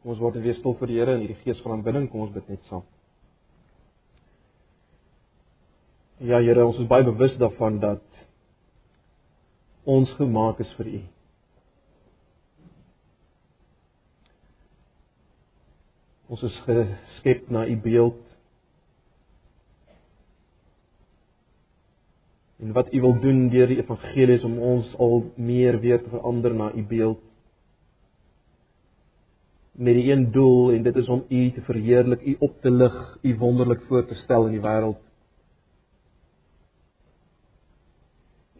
Kom ons word weer stil vir die Here in hierdie gees van aanbidding. Kom ons bid net saam. Ja Here, ons is baie bewus daarvan dat ons gemaak is vir U. Ons is geskep na U beeld. En wat U wil doen deur die evangelie is om ons al meer weer te verander na U beeld met die een doel en dit is om U te verheerlik, U op te lig, U wonderlik voor te stel in die wêreld.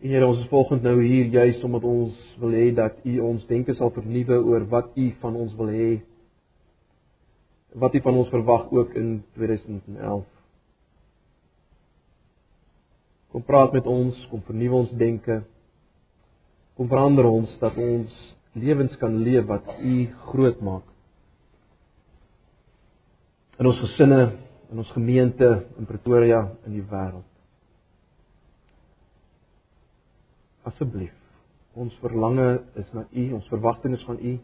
Here, ons is volgens nou hier juis omdat ons wil hê dat U ons denke sal vernuwe oor wat U van ons wil hê. Wat U van ons verwag ook in 2011. Kom praat met ons, kom vernuwe ons denke. Kom verander ons dat ons lewens kan leef wat U groot maak in ons gesinne, in ons gemeente in Pretoria in die wêreld. Asseblief, ons verlange is na U, ons verwagting is van U.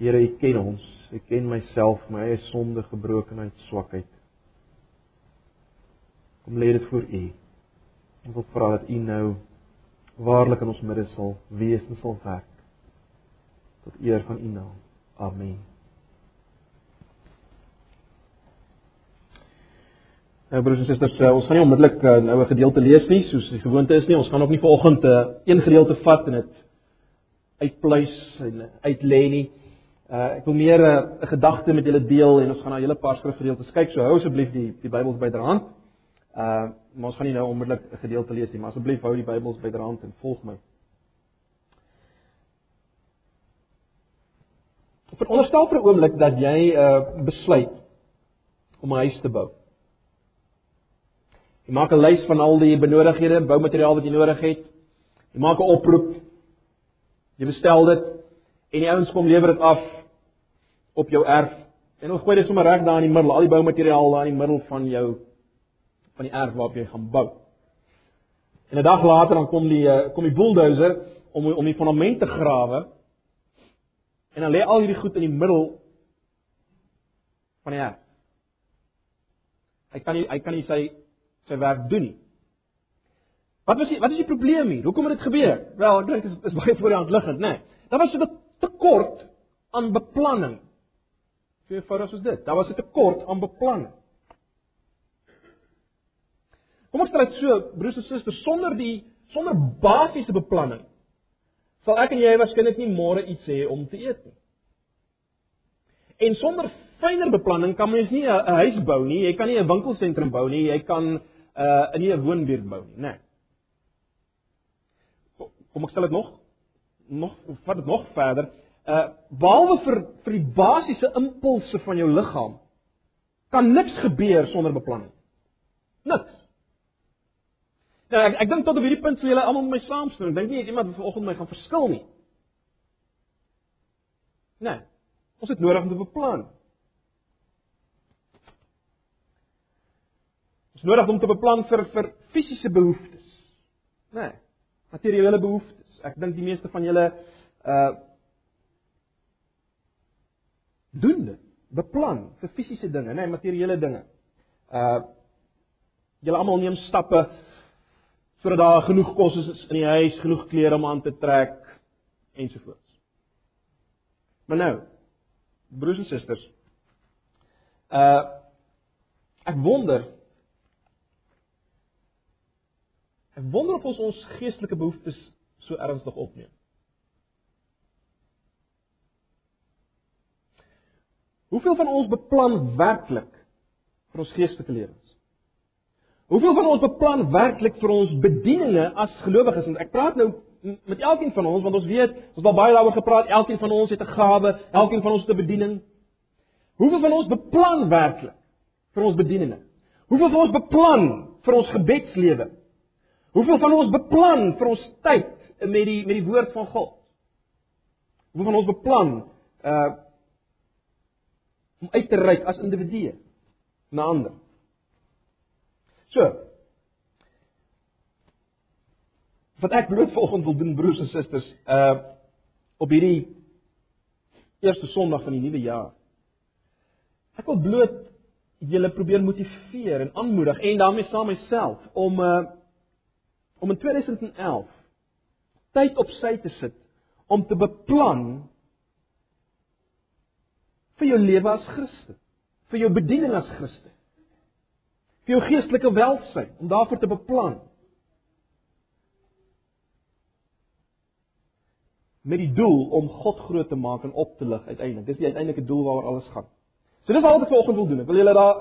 Here, U ken ons, U ken myself, my eie sonde, gebrokenheid, swakheid. Kom lê dit voor U. Ek wil vra dat U nou waarlik in ons midde sal wees en sal werk tot eer van U naam. Amen. Nou broers en susters, uh, ons gaan nie onmiddellik uh, nou 'n gedeelte lees nie, soos die gewoonte is nie. Ons gaan ook nie vanoggend 'n uh, een gedeelte vat en dit uitpluis en uitlê nie. Uh ek wil meer 'n uh, gedagte met julle deel en ons gaan na julle paar skrifgedeeltes kyk. So hou asseblief die die Bybels byderhand. Uh maar ons gaan nie nou onmiddellik 'n gedeelte lees nie, maar asseblief hou die Bybels byderhand en volg my. Veronderstel vir 'n oomblik dat jy uh besluit om 'n huis te bou. Jy maak 'n lys van al die benodigdhede, boumateriaal wat jy nodig het. Jy maak 'n oproep. Jy bestel dit en die ouens kom lewer dit af op jou erf. En ons gooi dit sommer reg daar in die middel, al die boumateriaal daar in die middel van jou van die erf waarop jy gaan bou. En 'n dag later dan kom die eh, kom die bulldozer om om die fondament te grawe. En dan lê al hierdie goed in die middel van die erf. Hy kan nie hy kan nie sy sy werk doen nie. Wat was die wat is die probleem hier? Hoekom het dit gebeur? Wel, ek dink is is baie voor die hand liggend, né? Nee. Daar was 'n tekort aan beplanning. So eenvoudig soos dit. Daar was 'n tekort aan beplanning. Kom ons stel dit so, broers en susters, sonder die sonder basiese beplanning sal ek en jy waarskynlik nie môre iets hê om te eet nie. En sonder fyner beplanning kan mens nie 'n huis bou nie, jy kan nie 'n winkelsentrum bou nie, jy kan uh in 'n woonbuurt bou nie, né? Kom ek stel dit nog nog vat dit nog verder. Uh behalwe vir vir die basiese impulse van jou liggaam kan niks gebeur sonder beplanning. Niks. Nou ek ek dink tot op hierdie punt sal julle almal met my saamstem. Dink nie iemand vanoggend my gaan verskil nie. Nee. Ons het nodig om te beplan. Ons nodig om te beplan vir vir fisiese behoeftes. Né? Nee, materiële behoeftes. Ek dink die meeste van julle uh doen dit. Beplan vir fisiese dinge, né, nee, materiële dinge. Uh julle almal neem stappe sodat daar genoeg kos is in die huis, genoeg klere om aan te trek ensovoorts. Maar nou, broers en susters, uh ek wonder Ek wonder of ons ons geestelike behoeftes so ernstig opneem. Hoeveel van ons beplan werklik vir ons geestelike lewens? Hoeveel van ons beplan werklik vir ons bedieninge as gelowiges? Want ek praat nou met elkeen van ons want ons weet, ons het al baie daaroor gepraat, elkeen van ons het 'n gawe, elkeen van ons het 'n bediening. Hoeveel van ons beplan werklik vir ons bedieninge? Hoeveel van ons beplan vir ons gebedslewe? Hoeveel van ons beplan vir ons tyd met die met die woord van God? Hoeveel van ons beplan uh om uit te reik as individue na ander? So. Wat ek bloot volgens wil doen broers en susters, uh op hierdie eerste Sondag van die nuwe jaar. Ek wil bloot julle probeer motiveer en aanmoedig en daarmee saam myself om uh om in 2011 tyd op sy te sit om te beplan vir jou lewe as Christen, vir jou bediening as Christen. Vir jou geestelike welsyn, om daarvoor te beplan. met die doel om God groot te maak en op te lig uiteindelik. Dis die uiteindelike doel waaroor alles gaan. So dis wat ek vanoggend wil doen. Ek wil julle daar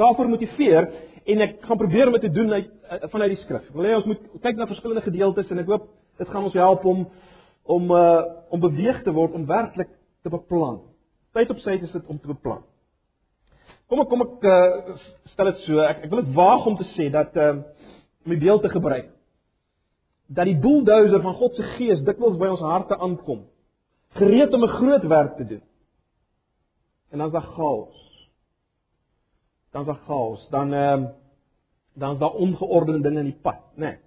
daarvoor motiveer en ek gaan probeer om dit te doen uit vanuit die skrif. Ek wil hê ons moet kyk na verskillende gedeeltes en ek hoop dit gaan ons help om om uh om beweeg te word om werklik te beplan. Tyd op sy is dit om te beplan. Kom ek kom ek uh, stel dit so. Ek ek wil dit waag om te sê dat uh om die beeld te gebruik dat die bulldozer van God se gees dikwels by ons harte aankom, gereed om 'n groot werk te doen. En dan's daar chaos. Dan's daar chaos. Dan ehm uh, dan's daar ongeordende dinge in die pad, né? Nee.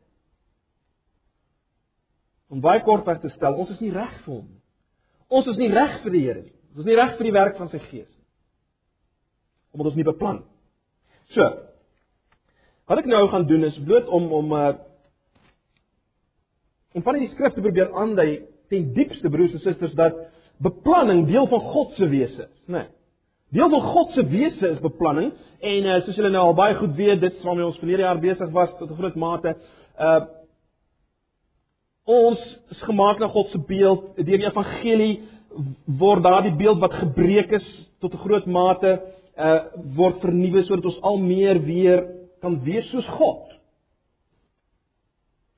Om baie kortweg te stel, ons is nie reg vir hom nie. Ons is nie reg vir die Here nie. Ons is nie reg vir die werk van sy gees nie. Omdat ons nie beplan. So. Wat ek nou gaan doen is bloot om om uh om van hierdie skrifte probeer aandui ten diepste broers en susters dat beplanning deel van God se wese is, né? Nee. Deel van God se wese is beplanning en uh, soos julle nou al baie goed weet, dit waarmee ons verlede jaar besig was tot 'n groot mate, uh ons is gemaak na God se beeld. Deur die evangelie word daardie beeld wat gebreek is tot 'n groot mate uh word vernuwe sodat ons al meer weer kan wees soos God.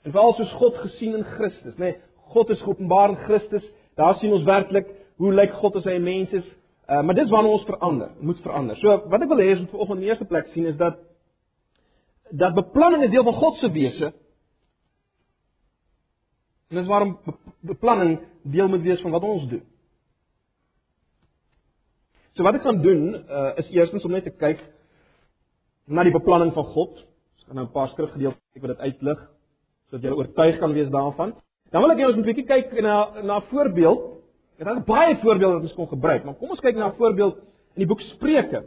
En veral soos God gesien in Christus, nê? Nee, God is geopenbaar in Christus. Daar sien ons werklik hoe lyk God as hy 'n mens is. Uh, maar dis wanneer ons verander, moet verander. So wat ek wil hê is om vanoggend in die eerste plek sien is dat dat beplanning 'n deel van God se wese. En dis waarom beplanning deel moet wees van wat ons doen. So wat ek gaan doen uh, is eerstens om net te kyk na die beplanning van God. Ons gaan nou 'n paar skrifgedeeltes ek wil dit uitlig sodat jy oortuig kan wees daarvan. Dan wil ek hê ons moet bietjie kyk na na 'n voorbeeld. Dit is baie voorbeelde wat ons kon gebruik, maar kom ons kyk na 'n voorbeeld in die boek Spreuke.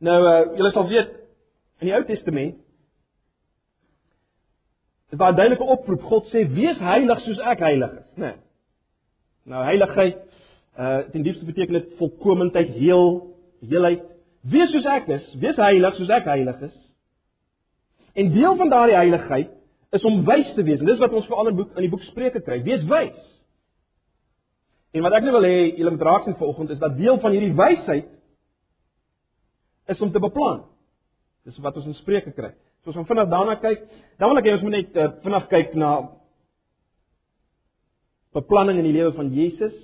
Nou uh julle sal weet in die Ou Testament is daar 'n duidelike oproep. God sê: "Wees heilig soos ek heilig is", né? Nee. Nou heiligheid uh ten diepste beteken dit volkomendheid, heel, heelheid. Wees soos ek is, wees heilig soos ek heilig is. En deel van daardie heiligheid is om wys te wees. En dis wat ons vir ander boek in die boek Spreuke kry. Wees wys. En wat ek nou wil hê julle moet raak sien vanoggend is dat deel van hierdie wysheid is om te beplan. Dis wat ons in Spreuke kry. So ons gaan vinnig daarna kyk. Dan wil ek hê ons moet net uh, vinnig kyk na beplanning in die lewe van Jesus.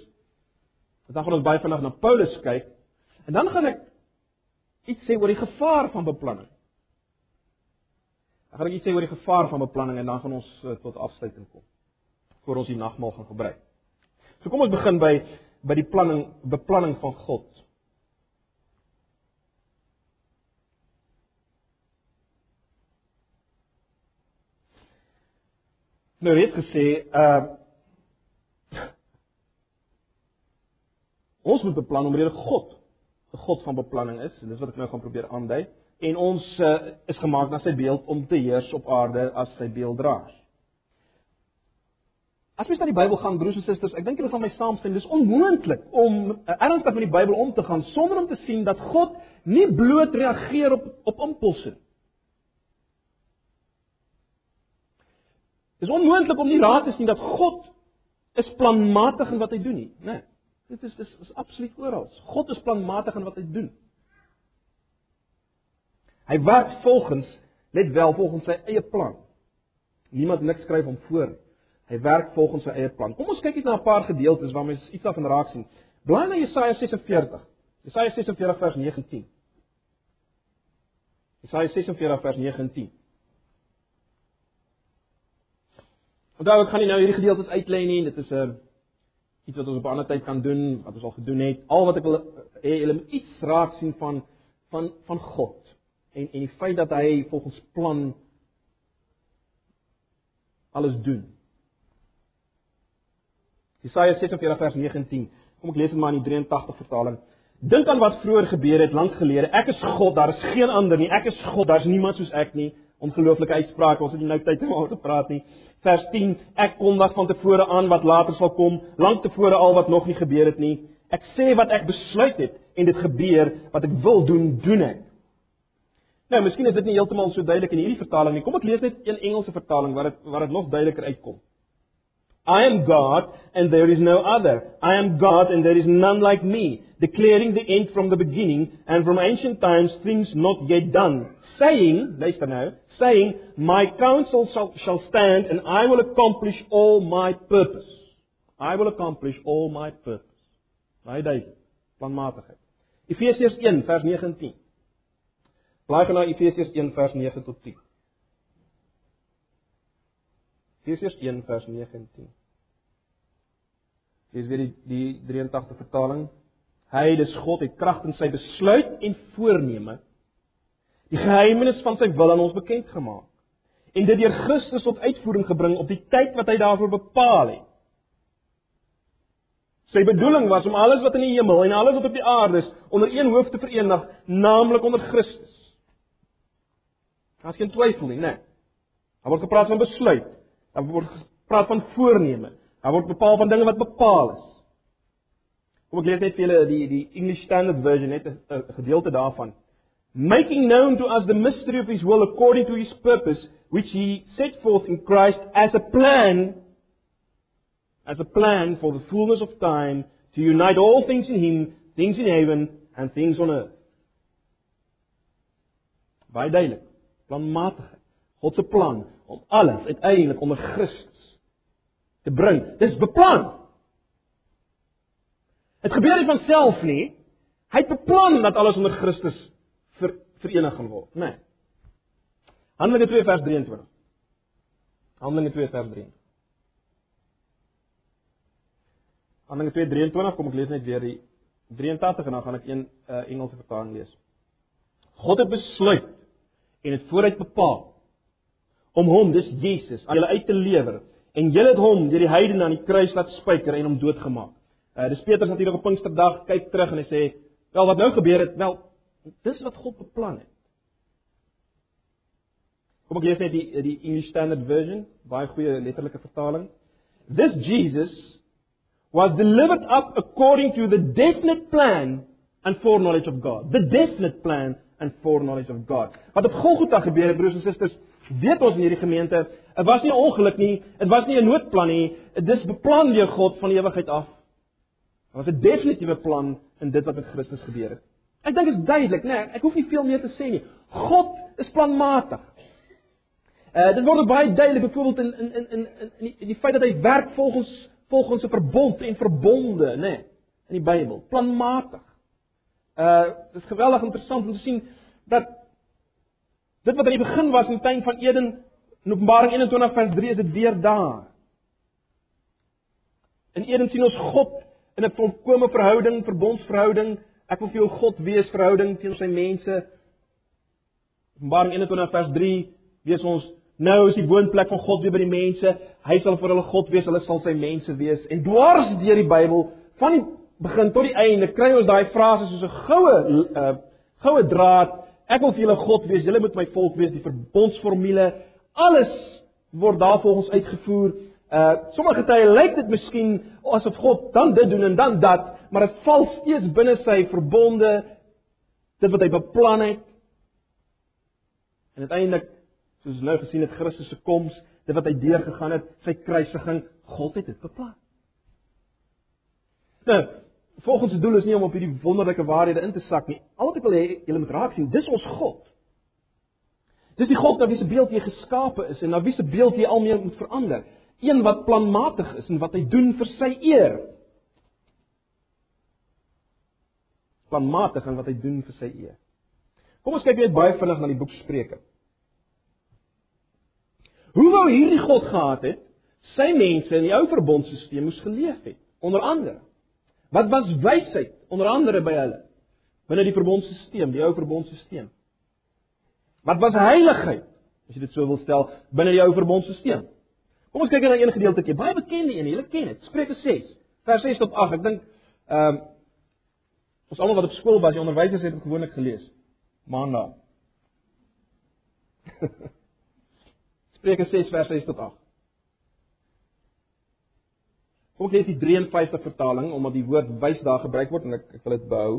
Dan gaan ons baie vinnig na Paulus kyk. En dan gaan ek iets sê oor die gevaar van beplanning. Ek gaan net sê oor die gevaar van beplanning en dan gaan ons uh, tot afsluiting kom voor ons die nagmaal gaan gebruik. So kom ons begin by by die planning beplanning van God. Nou het gesê, uh ons moet beplan omdat God 'n God van beplanning is en dis wat ek nou gaan probeer aandui en ons uh, is gemaak na sy beeld om te heers op aarde as sy beelddraers. As mens na die Bybel gaan, broers en susters, ek dink julle sal my saamstem, dis onmoontlik om uh, ernstig met die Bybel om te gaan sonder om te sien dat God nie bloot reageer op op impulse nie. Dis onmoontlik om nie raad te sien dat God is planmatig in wat hy doen nie, né? Nee, dit is dis is absoluut oral. God is planmatig in wat hy doen. Hy werk volgens net wel volgens sy eie plan. Niemand niks skryf hom voor. Hy werk volgens sy eie plan. Kom ons kyk net na 'n paar gedeeltes waarmee ons iets daarvan raak sien. Blaai na Jesaja 46. Jesaja 46 vers 19. Jesaja 46 vers 19. Onthou ek gaan nie nou hierdie gedeeltes uitlei nie, dit is 'n uh, iets wat ons op 'n ander tyd kan doen, wat ons al gedoen het. Al wat ek wil hê julle moet iets raak sien van van van God en en die feit dat hy volgens plan alles doen. Jesaja 46 vers 19. Kom ek lees dit maar in die 83 vertaling. Dink aan wat vroeër gebeur het lank gelede. Ek is God, daar is geen ander nie. Ek is God, daar's niemand soos ek nie. Ongelooflike uitspraak. Ons het nie nou tyd om oor te praat nie. Vers 10. Ek kondig van tevore aan wat later sal kom, lank tevore al wat nog nie gebeur het nie. Ek sê wat ek besluit het en dit gebeur, wat ek wil doen, doen ek. Nou, miskien is dit nie heeltemal so duidelik in hierdie vertaling nie. Kom ek lees net een Engelse vertaling waar dit waar dit nog duideliker uitkom. I am God and there is no other. I am God and there is none like me, declaring the end from the beginning and from ancient times things not yet done. Saying, luister nou, saying, my counsel shall, shall stand and I will accomplish all my purpose. I will accomplish all my purpose. Baie duidelik, planmatigheid. Efesiërs 1 vers 9 en 10. Blaai gaan na Efesiërs 1 vers 9 tot 10. Efesiërs 1 vers 9 en 10. Dis weer die die 83 vertaling. Hy, dis God, het krag in sy besluit en voorneme die geheimenis van sy wil aan ons bekend gemaak en dit deur Christus tot uitvoering gebring op die tyd wat hy daarvoor bepaal het. Sy bedoeling was om alles wat in die hemel en alles wat op die aarde is onder een hoof te verenig, naamlik onder Christus. Daar's geen twyfel nie, né? Daar word gepraat van besluit. Daar word gepraat van voorneme. Daar word bepaal van dinge wat bepaal is. Kom ek lees net vir julle die die English Standard Version net 'n gedeelte daarvan. Making known to us the mystery of his will according to his purpose which he set forth in Christ as a plan as a plan for the fullness of time to unite all things in him, things in heaven and things on earth. Baie duidelik. Planmatigheid. God se plan om alles uiteindelik onder Christus te bring. Dis beplan. Dit gebeur nie van self nie. Hy het beplan dat alles onder Christus ver, verenig gaan word, né? Nee. Handelinge 2 vers 23. Handelinge 2 vers 3. Handelinge 2:23 kom ek lees net weer die 83 en dan gaan ek een uh, Engelse vertaling lees. God het besluit en het vooruit bepaal om hom, dis Jesus, aan julle uit te lewer en julle het hom deur die heidene aan die kruis laat spyker en hom doodgemaak. Uh dis Petrus natuurlik op Pinksterdag kyk terug en hy sê, "Wel wat nou gebeur het, wel dis wat God beplan het." Kom ek lees net die die English Standard Version, baie goeie letterlike vertaling. This Jesus was delivered up according to the definite plan and foreknowledge of God. The definite plan and foreknowledge of God. Wat op Golgotha gebeur het, broers en susters, weet ons in hierdie gemeente, dit was nie 'n ongeluk nie, dit was nie 'n noodplan nie, dit is beplan deur God van ewigheid af. Dit was 'n definitiewe plan in dit wat met Christus gebeur het. Ek dink dit is duidelik, né? Nee, ek hoef nie veel meer te sê nie. God is planmatig. Uh dit word baie duidelik byvoorbeeld in in in in in die, in die feit dat hy werk volgens volgens 'n verbond en verbonde, né? Nee, in die Bybel, planmatig. Uh dit is geweldig interessant om te sien dat dit wat aan die begin was in die tuin van Eden in Openbaring 21 vers 3 is dit weer daar. In Eden sien ons God in 'n volkomme verhouding, verbondsverhouding. Ek wil vir jou God wees verhouding teenoor sy mense. Openbaring 21 vers 3 wees ons nou is die woonplek van God weer by die mense. Hy sal vir hulle God wees, hulle sal sy mense wees. En dwars deur die Bybel van die begin tot die einde kry ons daai frases soos 'n goue uh goue draad. Ek wil vir julle God wees, julle moet my volk wees, die verbondsformule, alles word daar volgens uitgevoer. Uh sommige tye lyk dit miskien asof God dan dit doen en dan dat, maar dit val steeds binne sy verbonde dit wat hy beplan het. En uiteindelik soos nou gesien het Christus se koms, dit wat hy deurgegaan het, sy kruisiging, God het dit beplan. Nou, volgens se doel is nie om op hierdie wonderlike waarhede in te sak nie. Al wat ek wil hê julle moet raak sien, dis ons God. Dis die God na wie se beeld jy geskape is en na wie se beeld jy almee moet verander. Een wat planmatig is en wat hy doen vir sy eer. Planmatig en wat hy doen vir sy eer. Kom ons kyk net baie vinnig na die boek Spreuke. Hoe wou hierdie God gehad het sy mense in die ou verbondstelsel moes geleef het? Onder andere Wat was wysheid onder andere by hulle binne die verbondstelsel, die ou verbondstelsel? Wat was heiligheid, as jy dit so wil stel, binne die ou verbondstelsel? Kom ons kyk na een gedeeltjie, baie bekende een, julle ken dit. Spreuke 6, vers 6 tot 8. Ek dink Ehm um, ons almal wat op skool was, die onderwysers het dit gewoonlik gelees. Maandag. Spreuke 6 vers 6 tot 8. Kom ek lees die 53 vertaling omdat die woord wys daar gebruik word en ek ek wil dit behou.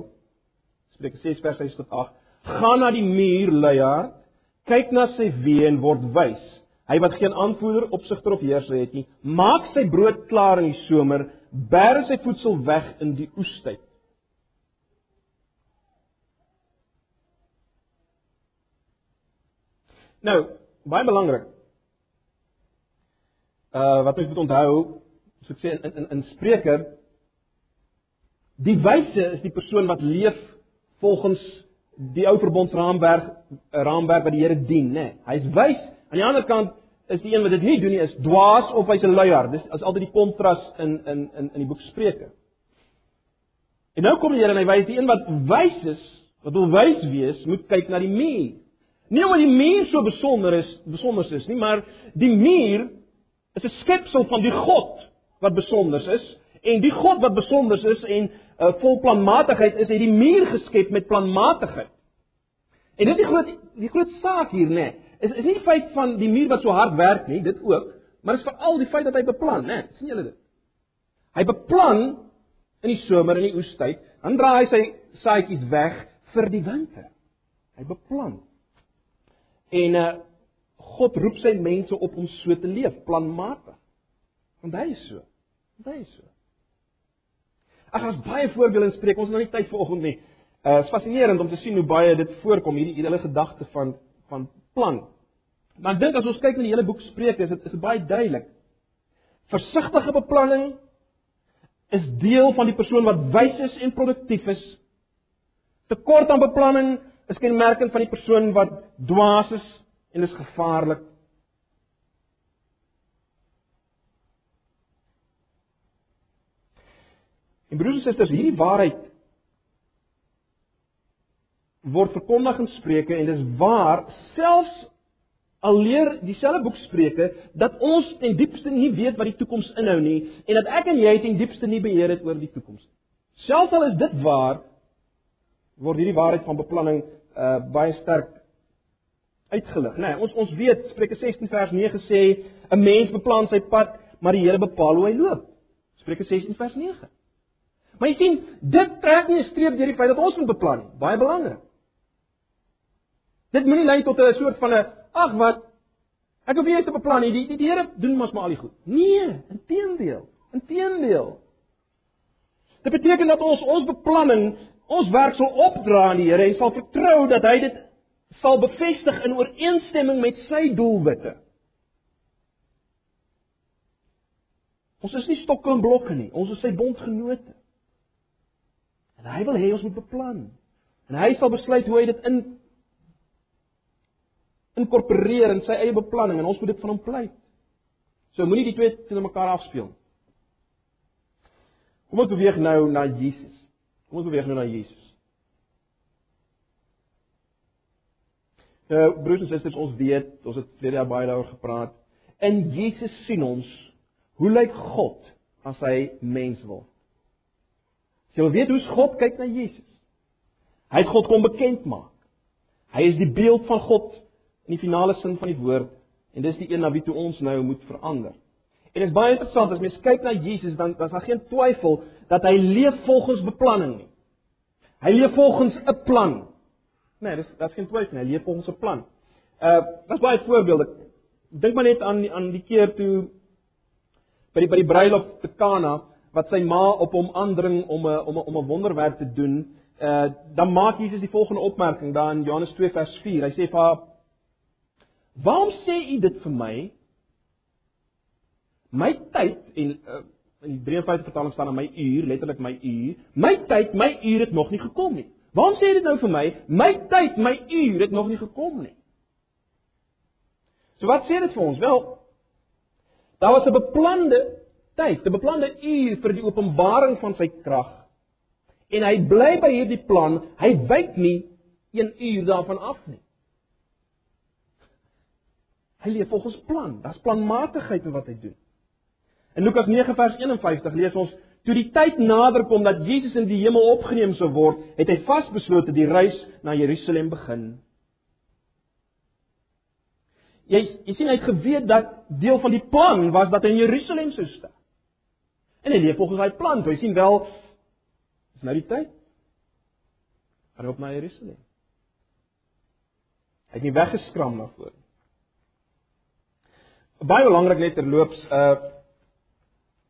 Spreuke 6 vers 6 tot 8. Gaan na die muur, luiaard, kyk na sy weë en word wys. Hy wat geen aanvoerder, opsigter of heerser het nie, maak sy brood klaar in die somer, bær sy voedsel weg in die oestyd. Nou, baie belangrik. Uh wat ek moet onthou, so ek sê in in in Spreuke die wyse is die persoon wat leef volgens die ou verbondsraamwerk raamwerk wat die Here dien, né? Nee. Hy's wys. Aan die ander kant is die een wat dit nie doen nie is dwaas of hy's 'n luiaard. Dis is altyd die kontras in in in in die boek Spreuke. En nou kom die Here en hy wys die een wat wys is, wat wil wys wees, moet kyk na die muur. Nie omdat die muur so besonder is, besonder is nie, maar die muur is 'n skepsel van die God wat besonder is en die God wat besonder is en uh, vol planmatigheid is, het die muur geskep met planmatigheid. En dit is die groot die groot saak hier, nê. Is is nie die feit van die muur wat so hard werk nie, dit ook, maar is veral die feit dat hy beplan, nê. sien julle dit? Hy beplan in die somer en die oestyd, dan draai hy sy saadjies weg vir die winter. Hy beplan. En uh God roep sy mense op om so te leef, planmatig. Want hy is so. Want hy is so. Ag, ons baie voorbeelde inspreek. Ons het nou nie tyd vanoggend nie. Uh is fascinerend om te sien hoe baie dit voorkom hierdie hele gedagte van van plan. Maar ek dink as ons kyk na die hele boek Spreuke, is dit is baie duidelik. Versigtige beplanning is deel van die persoon wat wys is en produktief is. Tekort aan beplanning is kenmerkend van die persoon wat dwaas is en is gevaarlik. En broers en susters, hierdie waarheid word verkondig in Spreuke en dis waar selfs al leer dieselfde boek Spreuke dat ons ten diepste nie weet wat die toekoms inhou nie en dat ek en jy ten diepste nie beheer het oor die toekoms nie. Selfs al is dit waar word hierdie waarheid van beplanning uh baie sterk uitgelig, né? Nee, ons ons weet Spreuke 16 vers 9 sê 'n mens beplan sy pad, maar die Here bepaal hoe hy loop. Spreuke 16 vers 9. Maar jy sien, dit trek nie 'n streep deur die feit dat ons moet beplan nie. Baie belangrik. Dit moenie lei tot 'n soort van 'n ag wat ek hoef nie te beplan nie. Die die, die Here doen mos maar al die goed. Nee, inteendeel. Inteendeel. Dit beteken dat ons ons beplanning, ons werk sal opdra aan die Here en sal vertrou dat hy dit sal bevestig in ooreenstemming met sy doelwitte. Ons is nie stokke en blokke nie. Ons is sy bondgenote. En hy wil hê ons moet beplan. En hy sal besluit hoe hy dit in inkorporeer in sy eie beplanning en ons moet dit van hom pleit. So moenie die twee teenoor mekaar afspeel. Kom ons beweeg nou na Jesus. Kom ons beweeg nou na Jesus. Nou, broers en susters, ons weet, ons het verlede jaar baie daaroor gepraat. In Jesus sien ons hoe lyk God as hy mens word. Jy wil weet hoe God kyk na Jesus. Hy het God kom bekend maak. Hy is die beeld van God in die finale sin van die woord en dis die een na wie toe ons nou moet verander. En dit is baie interessant as mens kyk na Jesus dan is daar geen twyfel dat hy leef volgens beplanning nie. Hy leef volgens 'n plan. Nee, dis daar's geen twyfel nie. Hy leef volgens 'n plan. Uh was baie voorbeelde. Dink maar net aan aan die keer toe by die by die bruilof te Kana wat sy ma op hom aandring om 'n om 'n om 'n wonderwerk te doen, uh dan maak Jesus die volgende opmerking daar in Johannes 2 vers 4. Hy sê vir haar: "Waarom sê u dit vir my? My tyd en uh, in die 53 vertaling staan aan my uur, letterlik my uur. My tyd, my uur het nog nie gekom nie. Waarom sê jy dit nou vir my? My tyd, my uur het nog nie gekom nie." So wat sê dit vir ons? Wel, daar was 'n beplande tyd, 'n beplande uur vir die openbaring van sy krag. En hy bly by hierdie plan. Hy wyk nie 1 uur daarvan af nie. Hy leef volgens plan. Daar's planmatigheid in wat hy doen. In Lukas 9 vers 51 lees ons Toe die tyd nader kom dat Jesus in die hemel opgeneem sou word, het hy vasbeslote die reis na Jerusalem begin. Jy jy sien hy het geweet dat deel van die plan was dat hy in Jerusalem sou sterf. En hy leef volgens daai plan. Hy sien wel is nou die tyd. Gaan op na Jerusalem. Hy het nie weggeskram na voor. Baie belangrik net terloops, uh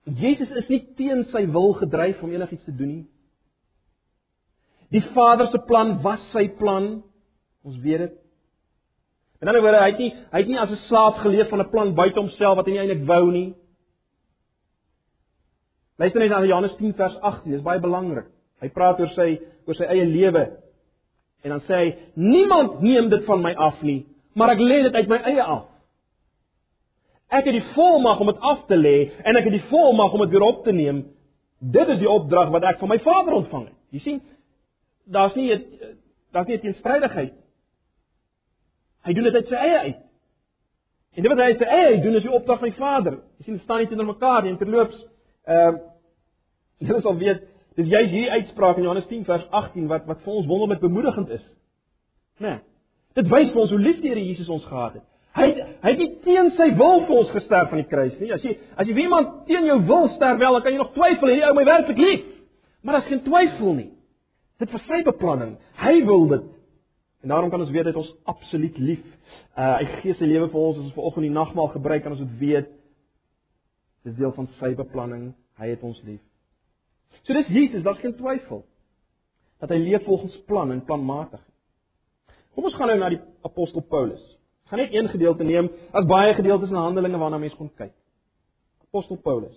Jesus is nie teen sy wil gedryf om enigiets te doen nie. Die Vader se plan was sy plan. Ons weet dit. In ander woorde, hy het nie hy het nie as 'n slaaf geleef van 'n plan buite homself wat hy nie eintlik wou nie. Luister net na Johannes 10 vers 18, dis baie belangrik. Hy praat oor sy oor sy eie lewe. En dan sê hy: "Niemand neem dit van my af nie, maar ek lê dit uit my eie af." Ek het die volmag om dit af te lê en ek het die volmag om dit weer op te neem. Dit is die opdrag wat ek van my Vader ontvang het. Jy sien, daar's nie daar's nie 'n teenstrydigheid. Hy doen dit uit sy eie uit. En dit wat hy uit eie uit doen is die opdrag van die Vader. Jy sien, dit staan nie teenoor mekaar nie. Terloops, ehm uh, julle sal weet, dis juist hierdie uitspraak in Johannes 10 vers 18 wat wat vir ons wonderlik bemoedigend is. Né? Nee, dit wys vir ons hoe lief die Here Jesus ons gehad het. Hy hy het nie teen sy wil vir ons gesterf aan die kruis nie. As jy as jy iemand teen jou wil sterf, wel, dan kan jy nog twyfel, hierdie ou my werklik lief. Maar daar's geen twyfel nie. Dit was sy beplanning. Hy wil dit. En daarom kan ons weet dit ons absoluut lief. Uh hy gee sy lewe vir ons as ons vanoggend die nagmaal gebruik en ons moet weet dis deel van sy beplanning. Hy het ons lief. So dis Jesus, daar's geen twyfel dat hy leef volgens plan en planmatig. Kom ons gaan nou na die apostel Paulus. Ek gaan net een gedeelte neem, as baie gedeeltes in Handelinge waarna mense kon kyk. Apostel Paulus.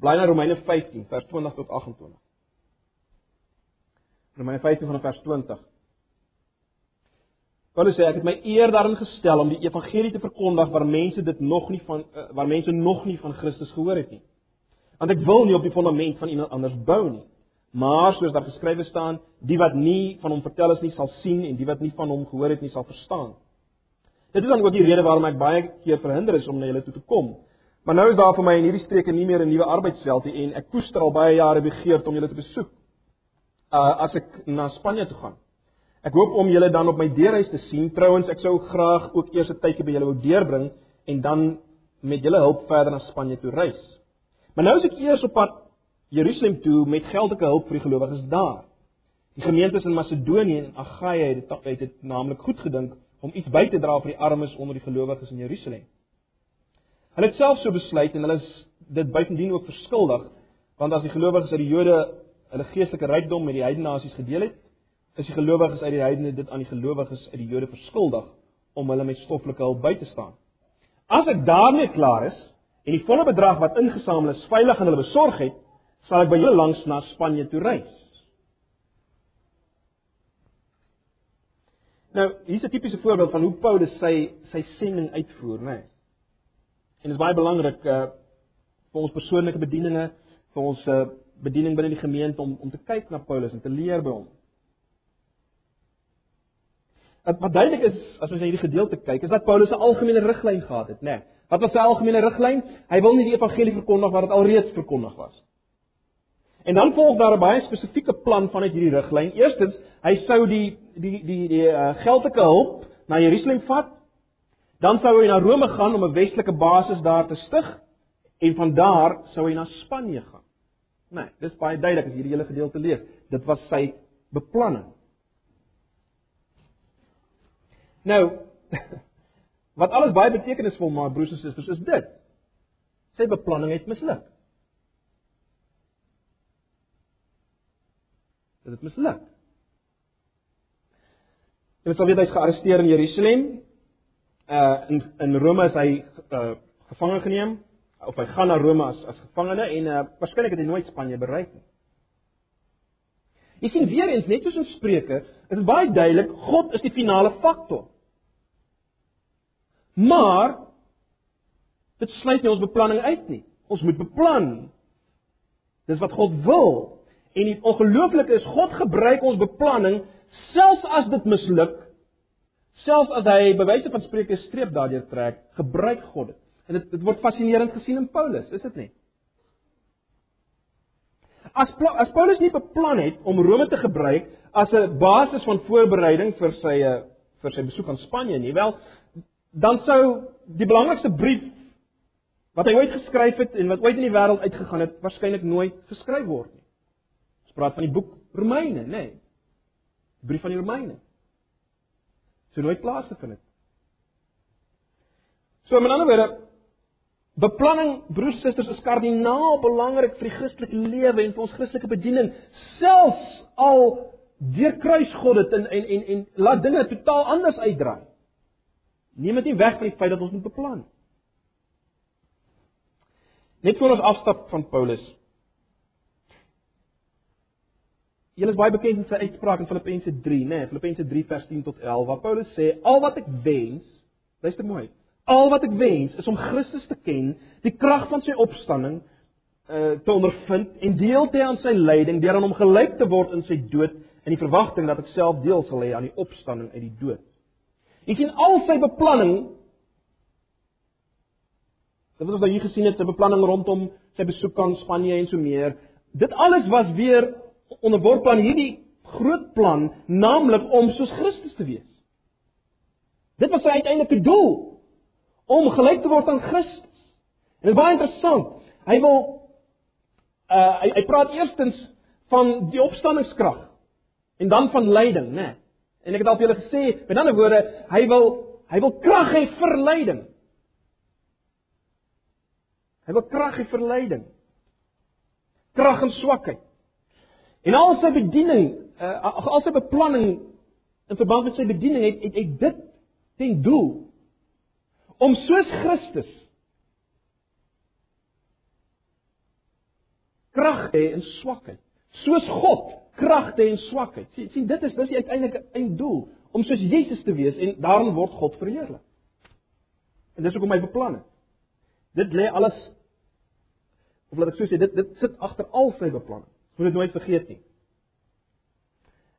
Bly na Romeine 15 vers 20 tot 28. Romeine 15 vanaf vers 20. Paulus sê ek het my eer daarin gestel om die evangelie te verkondig waar mense dit nog nie van eh, waar mense nog nie van Christus gehoor het nie. Want ek wil nie op die fondament van iemand anders bou nie. Maar soos daar geskrywe staan, die wat nie van hom vertel is nie sal sien en die wat nie van hom gehoor het nie sal verstaan. Dit is dan ook die rede waarom ek baie keer verhinder is om na julle toe te kom. Maar nou is daar vir my in hierdie streke nie meer 'n nuwe arbeidsveld nie en ek koester al baie jare begeerd om julle te besoek. Uh as ek na Spanje toe gaan. Ek hoop om julle dan op my deurreis te sien. Trouwens, ek sou graag ook eers 'n tydjie by julle wou deurbring en dan met julle hulp verder na Spanje toe reis. Maar nou is ek eers op pad Jerusalem toe met geldelike hulp vir die gelowiges daar. Die gemeentes in Macedonië en Agaia het dit het dit naamlik goed gedink om iets by te dra vir die armes onder die gelowiges in Jerusalem. Hulle het self so besluit en hulle is dit buitendien ook verskuldig want as die gelowiges uit die Jode hulle geestelike rykdom met die heidene nasies gedeel het, is die gelowiges uit die heidene dit aan die gelowiges uit die Jode verskuldig om hulle met stoffelike hulp by te staan. As ek daarmee klaar is en die volle bedrag wat ingesamel is veilig aan hulle besorg het, sal ek by julle langs na Spanje toe reis. Nou, hier's 'n tipiese voorbeeld van hoe Paulus sy sy sending uitvoer, né? Nee. En dit is baie belangrik uh vir ons persoonlike bedieninge, vir ons uh bediening binne die gemeente om om te kyk na Paulus en te leer by hom. Wat duidelik is as ons hierdie gedeelte kyk, is dat Paulus 'n algemene riglyn gehad het, né? Nee. Wat was sy algemene riglyn? Hy wil nie die evangelie verkondig wat dit alreeds verkondig was. En dan volg daar 'n baie spesifieke plan vanuit hierdie riglyn. Eerstens, hy sou die die die die uh, geldelike hulp na Jerusalem vat. Dan sou hy na Rome gaan om 'n westelike basis daar te stig en van daar sou hy na Spanje gaan. Nee, dis baie duidelik as jy hierdie hele gedeelte lees. Dit was sy beplanning. Nou, wat alles baie betekenisvol maak broers en susters is dit. Sy beplanning het misluk. dit het misluk. Jy sal weet hy's gearresteer in Jerusalem. Uh in in Rome is hy uh gevange geneem of hy gaan na Rome as as gevangene en uh waarskynlik het hy nooit Spanje bereik nie. Jy sien weer eens net soos in Spreuke, is dit baie duidelik God is die finale faktor. Maar dit sluit nie ons beplanning uit nie. Ons moet beplan. Dis wat God wil. En die ongelooflike is God gebruik ons beplanning selfs as dit misluk. Selfs as hy bewyse van spreuke streep daardeur trek, gebruik God dit. En dit dit word fascinerend gesien in Paulus, is dit nie? As as Paulus nie beplan het om Rome te gebruik as 'n basis van voorbereiding vir sy eh, vir sy besoek aan Spanje nie, wel dan sou die belangrikste brief wat hy ooit geskryf het en wat ooit in die wêreld uitgegaan het, waarskynlik nooit geskryf word nie. Ons praat van die boek Romeine, nê? Nee. Die brief van die Romeine. Sou nooit plaasgevind het. So met ander woorde, beplanning broers en susters is kardinaal belangrik vir die Christelike lewe en vir ons Christelike bediening, selfs al deur kruisgod dit en en en en laat dinge totaal anders uitdraai. Neem dit nie weg van die feit dat ons moet beplan. Net voor ons afstap van Paulus. Julle is baie bekend met sy uitspraak in Filippense 3, né? Nee, Filippense 3 vers 10 tot 11 waar Paulus sê: "Al wat ek wens, luister mooi. Al wat ek wens is om Christus te ken, die krag van sy opstanding uh te ondervind en deel te hê aan sy lyding, deur aan hom gelyk te word in sy dood in die verwagting dat ek self deel sal hê aan die opstanding uit die dood." Jy sien al sy beplanning Dit wat ons nou hier gesien het, sy beplanning rondom sy besoek aan Spanje en so meer, dit alles was weer onderworpe aan hierdie groot plan, naamlik om soos Christus te wees. Dit was sy uiteindelike doel om gelyk te word aan Christus. En dit is baie interessant. Hy wil uh hy, hy praat eerstens van die opstandingskrag en dan van lyding, né? Nee. En ek het al vir julle gesê, met ander woorde, hy wil hy wil krag hê vir lyding. Hy wil krag hê vir lyding. Krag en swakheid. En al sy bediening, uh, al sy beplanning in verband met sy bediening het het, het dit ten doel om soos Christus krag te hê in swakheid. Soos God krag te hê in swakheid. Sien, sien dit is dis die uiteindelike einddoel om soos Jesus te wees en daarin word God verheerlik. En dis hoekom hy beplan het. Dit lê alles of laat ek so sê dit dit sit agter al sy beplanning. Moet dit nooit vergeet nie.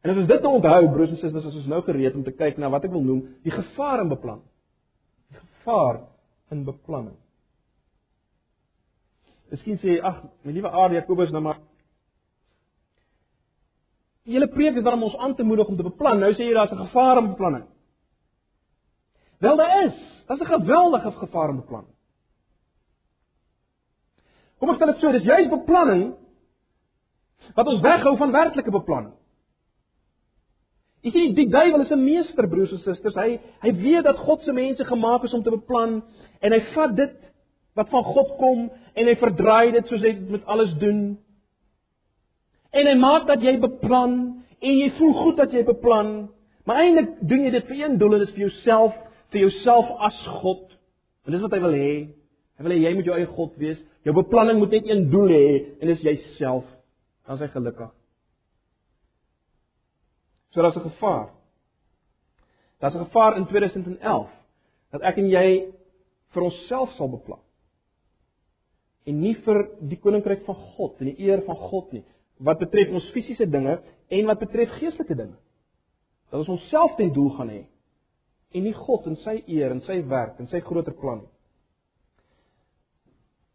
En as ons dit nou onthou, broers en susters, as ons nou gereed om te kyk na wat ek wil noem, die gevaar in beplanning. Gevaar in beplanning. Miskien sê jy, ag, my liewe Aar Jakobus nou maar Die hele preek is daarom ons aan te moedig om te beplan. Nou sê jy daar's 'n gevaar in beplanning. Wel daar is. Daar's 'n geweldige gevaar in beplanning. Kom ons stel dit so, dis juist beplanning wat ons weghou van werklike beplanning. Jy sien, die duiwel is 'n meester, broers en susters. Hy hy weet dat God se mense gemaak is om te beplan en hy vat dit wat van God kom en hy verdraai dit soos hy met alles doen. En hy maak dat jy beplan en jy voel goed dat jy beplan, maar eintlik doen jy dit vir een doel en dit is vir jouself, vir jouself as God. En dis wat hy wil hê. Hy wil hê jy moet jou eie God wees. Jou beplanning moet net een doel hê en dis jouself. Dan is hy gelukkig. So daar's 'n gevaar. Daar's 'n gevaar in 2011 dat ek en jy vir onsself sal beplan. En nie vir die koninkryk van God en die eer van God nie, wat betref ons fisiese dinge en wat betref geestelike dinge. Dat ons onsself ten doel gaan hê en nie God en sy eer en sy werk en sy groter plan nie.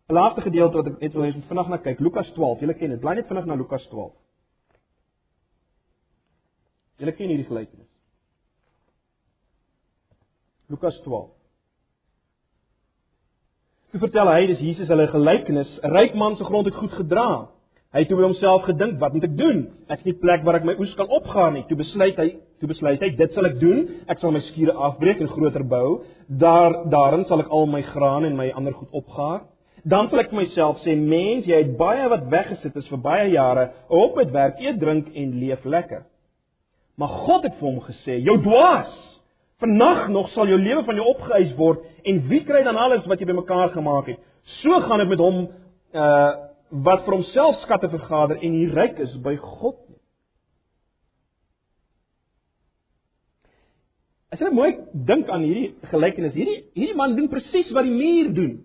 'n laaste gedeelte wat ek net wil hê ons vinnig na kyk, Lukas 12. Julle ken dit. Bly net vinnig na Lukas 12. Julle ken hierdie gelykenis. Lukas 12. Hy vertel hy dis Jesus hulle gelykenis. 'n Ryk man se grond het goed gedra. Hy het toe by homself gedink, wat moet ek doen? Ek het nie plek waar ek my oes kan opgaan nie. Toe besluit hy, toe besluit hy, dit sal ek doen. Ek sal my skure afbreek en groter bou. Daar daarin sal ek al my graan en my ander goed opgaar dan sal ek vir myself sê mens jy het baie wat weggesit is vir baie jare op met werk eet drink en leef lekker maar God het vir hom gesê jou dwaas vannag nog sal jou lewe van jou opgeëis word en wie kry dan alles wat jy bymekaar gemaak het? So gaan dit met hom uh wat vir homself skatte vergader en hier ryk is by God As jy mooi dink aan hierdie gelykenis hierdie hierdie man doen presies wat die muur doen.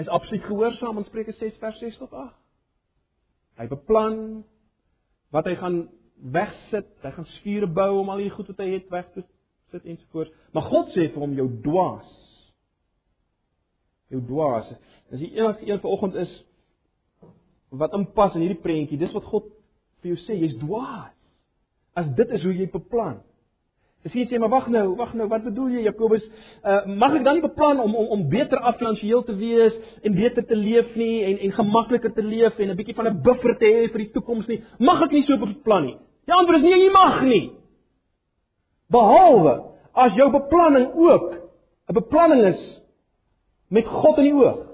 Hy's absoluut gehoorsaam aan Spreuke 6 vers 6 tot 8. Hy beplan wat hy gaan wegsit, hy gaan skure bou om al die goed wat hy het weg te sit ensovoorts. Maar God sê vir hom jou dwaas. jou dwaas. As jy enige een vanoggend is wat inpas in hierdie prentjie, dis wat God vir jou sê, jy's dwaas. As dit is hoe jy beplan. Miskien sê maar wag nou, wag nou, wat bedoel jy Jakobus? Uh mag ek dan nie beplan om om om beter finansiëel te wees en beter te leef nie en en gemakliker te leef en 'n bietjie van 'n buffer te hê vir die toekoms nie? Mag ek nie so beplan nie? Die antwoord is nee, jy mag nie. Behalwe as jou beplanning ook 'n beplanning is met God in die oog.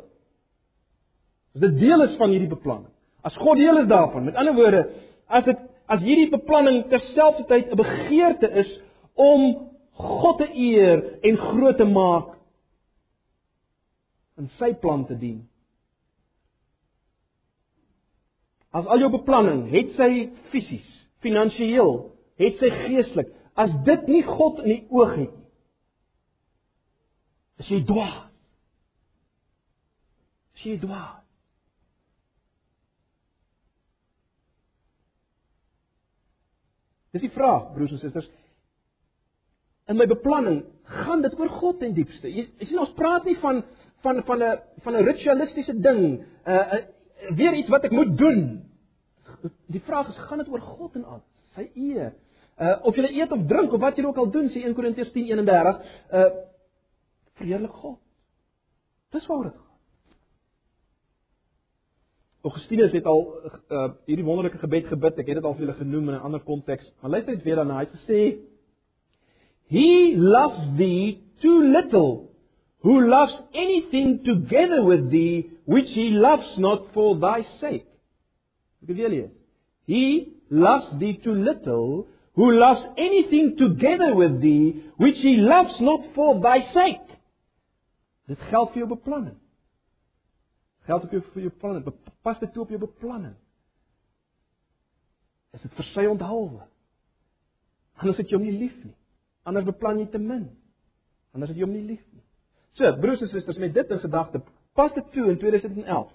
As dit deel is van hierdie beplanning. As God deel is daarvan. Met ander woorde, as dit as hierdie beplanning terselfdertyd 'n begeerte is om God te eer en groot te maak en sy plan te dien. As al jou beplanning, het sy fisies, finansiëel, het sy geestelik, as dit nie God in die oog het nie, is jy dwaas. Is jy dwaas. Dis die vraag, broers en susters, in my beplanning gaan dit oor God ten diepste. Jy, jy sien ons praat nie van van van 'n van 'n ritualistiese ding, 'n uh, uh, weer iets wat ek moet doen. Die vraag is gaan dit oor God en al sy eer. Uh of jy eet of drink of wat jy ook al doen, sê 1 Korintiërs 10:31, uh verheerlik God. Dis waaroor dit gaan. Augustinus het al uh hierdie wonderlike gebed gebid. Ek het dit al vir julle genoem in 'n ander konteks. Maar luister net weer daarna. Hy het gesê He loves thee too little, who loves anything together with thee which he loves not for thy sake. He loves thee too little, who loves anything together with thee which he loves not for thy sake. Dit geld vir jou beplanning. Geld op jou vir jou beplanning. Pas dit toe op jou beplanning. Is dit vir sy onthaalwe? Anders het jy hom nie lief nie. Anders beplan jy te min. Anders het jy hom nie lief nie. So, broers en susters, met dit in gedagte, pas dit toe in 2011.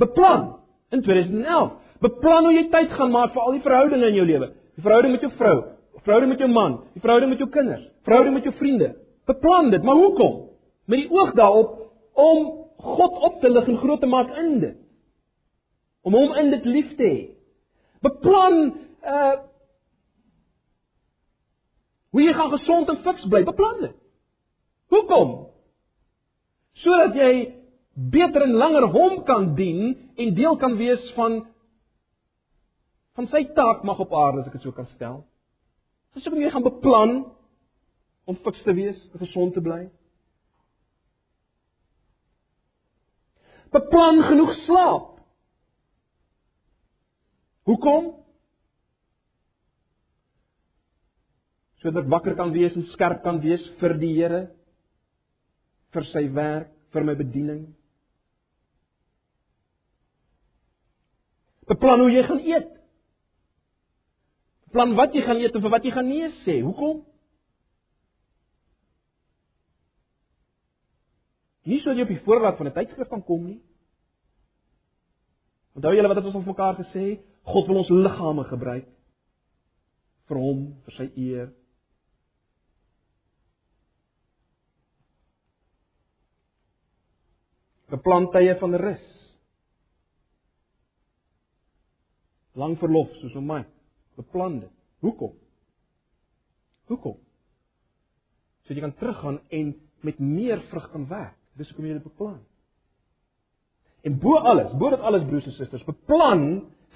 Beplan in 2011. Beplan hoe jy tyd gaan maak vir al die verhoudinge in jou lewe. Die verhouding met jou vrou, die verhouding met jou man, die verhouding met jou kinders, verhouding met jou vriende. Beplan dit, maar hoekom? Met die oog daarop om God op te lig en groot te maak in dit. Om hom in dit lief te hê. Beplan uh Hoe jy gaan gesond en fiks bly, beplan dit. Hoekom? Sodat jy beter en langer hom kan dien en deel kan wees van van sy taak mag op aarde as ek dit so kan stel. Dis hoekom jy gaan beplan om fiks te wees, gesond te bly. Beplan genoeg slaap. Hoekom? Sodat wakker kan wees en skerp kan wees vir die Here vir sy werk, vir my bediening. Beplan hoe jy gaan eet. Beplan wat jy gaan eet en vir wat jy gaan nee sê. Hoekom? Nie sodat jy op die voorraad van 'n tydskrif kan kom nie. Onthou julle wat het ons al mekaar gesê? God wil ons liggame gebruik vir hom, vir sy eer, beplan tye van rus. Lang verlof soos om my beplan dit. Hoekom? Hoekom? So jy kan teruggaan en met meer vrug kan werk. Dis hoekom jy dit beplan. En bo alles, bo dit alles broers en susters, beplan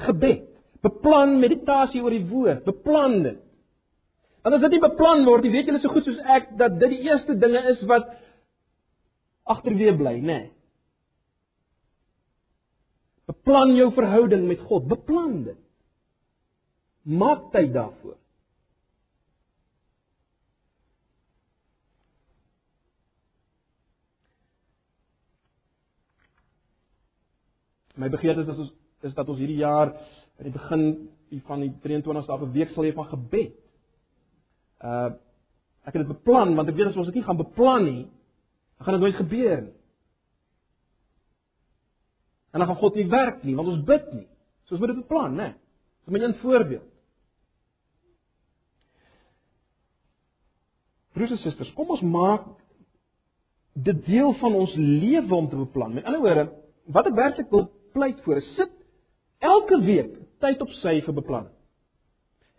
gebed. Beplan meditasie oor die woord, beplan dit. Want as dit nie beplan word, jy weet julle so goed soos ek dat dit die eerste dinge is wat agterweë bly, nê? Nee. Beplan jou verhouding met God, beplan dit. Maak tyd daarvoor. My begeerte is dat ons is dat ons hierdie jaar aan die begin van die 23ste af 'n week sal hê van gebed. Uh ek het dit beplan want ek weet as ons dit nie gaan beplan nie, dan gaan dit nooit gebeur nie. En dan gaan God nie werk nie, want ons bid nie. Soos wat dit beplan, né? Dis 'n voorbeeld. Broers en susters, kom ons maak dit deel van ons lewe om te beplan. Met ander woorde, wat ek werklik wil pleit voor is sit elke week tyd op sy vir beplanning.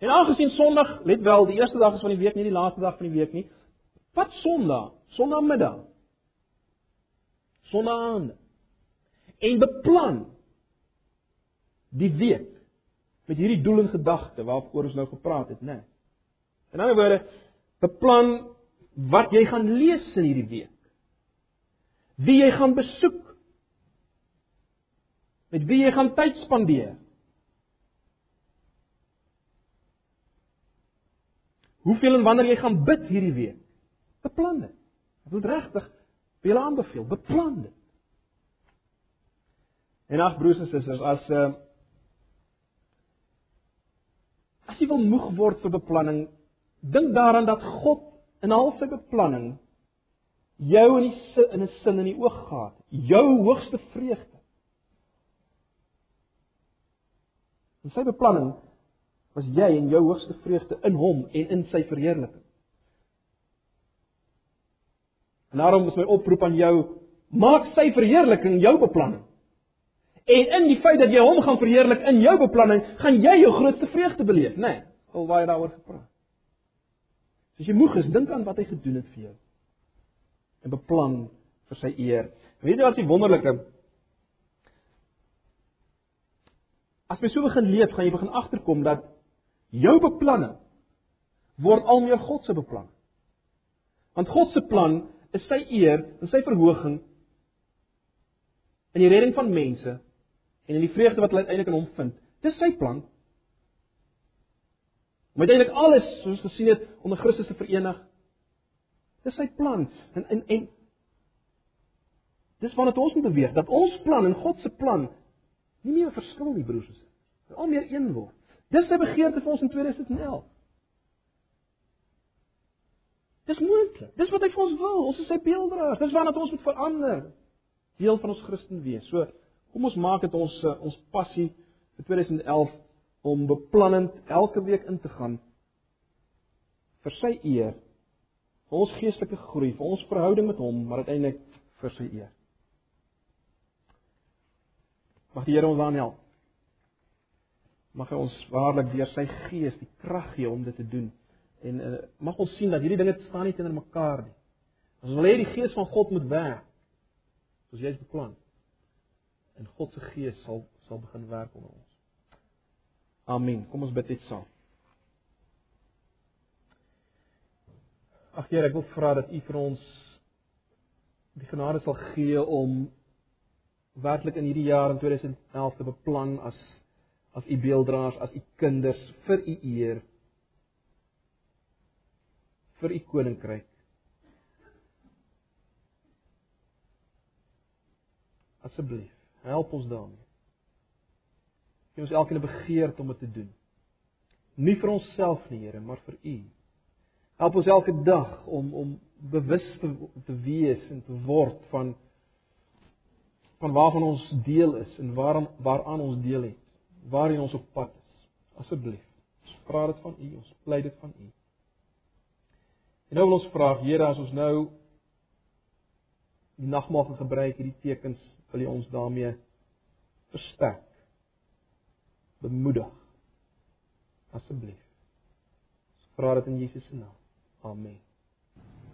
En aangesien Sondag, let wel, die eerste dag is van die week, nie die laaste dag van die week nie. Wat Sondag? Sondagmiddag. Sondaand. En beplan die week met hierdie doel en gedagte waaroor ons nou gepraat het, né? Nee. In ander woorde, beplan wat jy gaan lees in hierdie week. Wie jy gaan besoek. Met wie jy gaan tyd spandeer. Hoeveel en wanneer jy gaan bid hierdie week. Beplan dit. Ek wil regtig vir julle aanbeveel, beplan dit. En ag broers en susters, as uh as jy wil moeg word vir beplanning, dink daaraan dat God in al sy beplanning jou in die in 'n sin in die oog gehad, jou hoogste vreugde. En sy beplanning was jy en jou hoogste vreugde in hom en in sy verheerliking. Daarom is my oproep aan jou, maak sy verheerliking jou beplanning. En in die feit dat jy hom gaan verheerlik in jou beplanning, gaan jy jou grootste vreugde beleef, né? Nee, al jy daaroor gepraat. As jy moeg is, dink aan wat hy gedoen het vir jou. En beplan vir sy eer. Weet jy wat die wonderlike As jy so begin leef, gaan jy begin agterkom dat jou beplanning word al meer God se beplanning. Want God se plan is sy eer en sy verhoging in die redding van mense en in die vreugde wat hulle uiteindelik in hom vind. Dis sy plan. Om uiteindelik alles, soos gesien het, onder Christus te verenig. Dis sy plan. En en en dis waarna ons moet beweeg dat ons plan en God se plan nie meer verskil nie, broers en susters. Al meer een word. Dis sy begeerte vir ons in 2011. Dis moontlik. Dis wat hy vir ons wil. Ons is sy beelddraers. Dis waarna ons moet verander. Deel van ons Christen wees. So kom ons maak dit ons eh, ons passie vir 2011 om beplannend elke week in te gaan vir sy eer, vir ons geestelike groei, vir ons verhouding met hom, maar uiteindelik vir sy eer. Mag die Here ons aan help. Mag hy ons waarlik deur sy gees die krag gee om dit te doen. En uh, mag ons sien dat hierdie dinge staan nie teenoor mekaar nie. Ons wil hê die gees van God moet werk. Soos jy het beplan. En God se gees sal sal begin werk onder ons. Amen. Kom ons bid net saam. Ag Here, ek wil vra dat U vir ons die genade sal gee om werklik in hierdie jaar in 2011 te beplan as as U beelddraers, as U kinders vir U eer vir u koninkryk. Asseblief, help ons daarmee. Gee ons elkeen 'n begeerte om dit te doen. Nie vir onsself nie, Here, maar vir u. Help ons elke dag om om bewus te, te wees en te word van van waarvan ons deel is en waarom waaraan ons deel het, waarheen ons op pad is. Asseblief, ons vra dit van U, ons pleit dit van U. En nou wil ons vra, Here, as ons nou die nagmaal gebruik, hierdie tekens, wil U ons daarmee versterk. Bemoedig. Asseblief. Vra dit in Jesus se naam. Amen.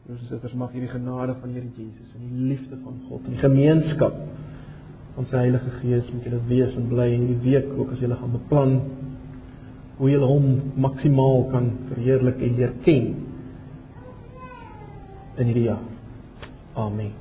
Ons susters mag hierdie genade van Here Jesus en die liefde van God en die gemeenskap van sy Heilige Gees met julle wees en bly in hierdie week ook as julle gaan beplan hoe julle hom maksimaal kan verheerlik en leer ken in hierdie jaar. Amen.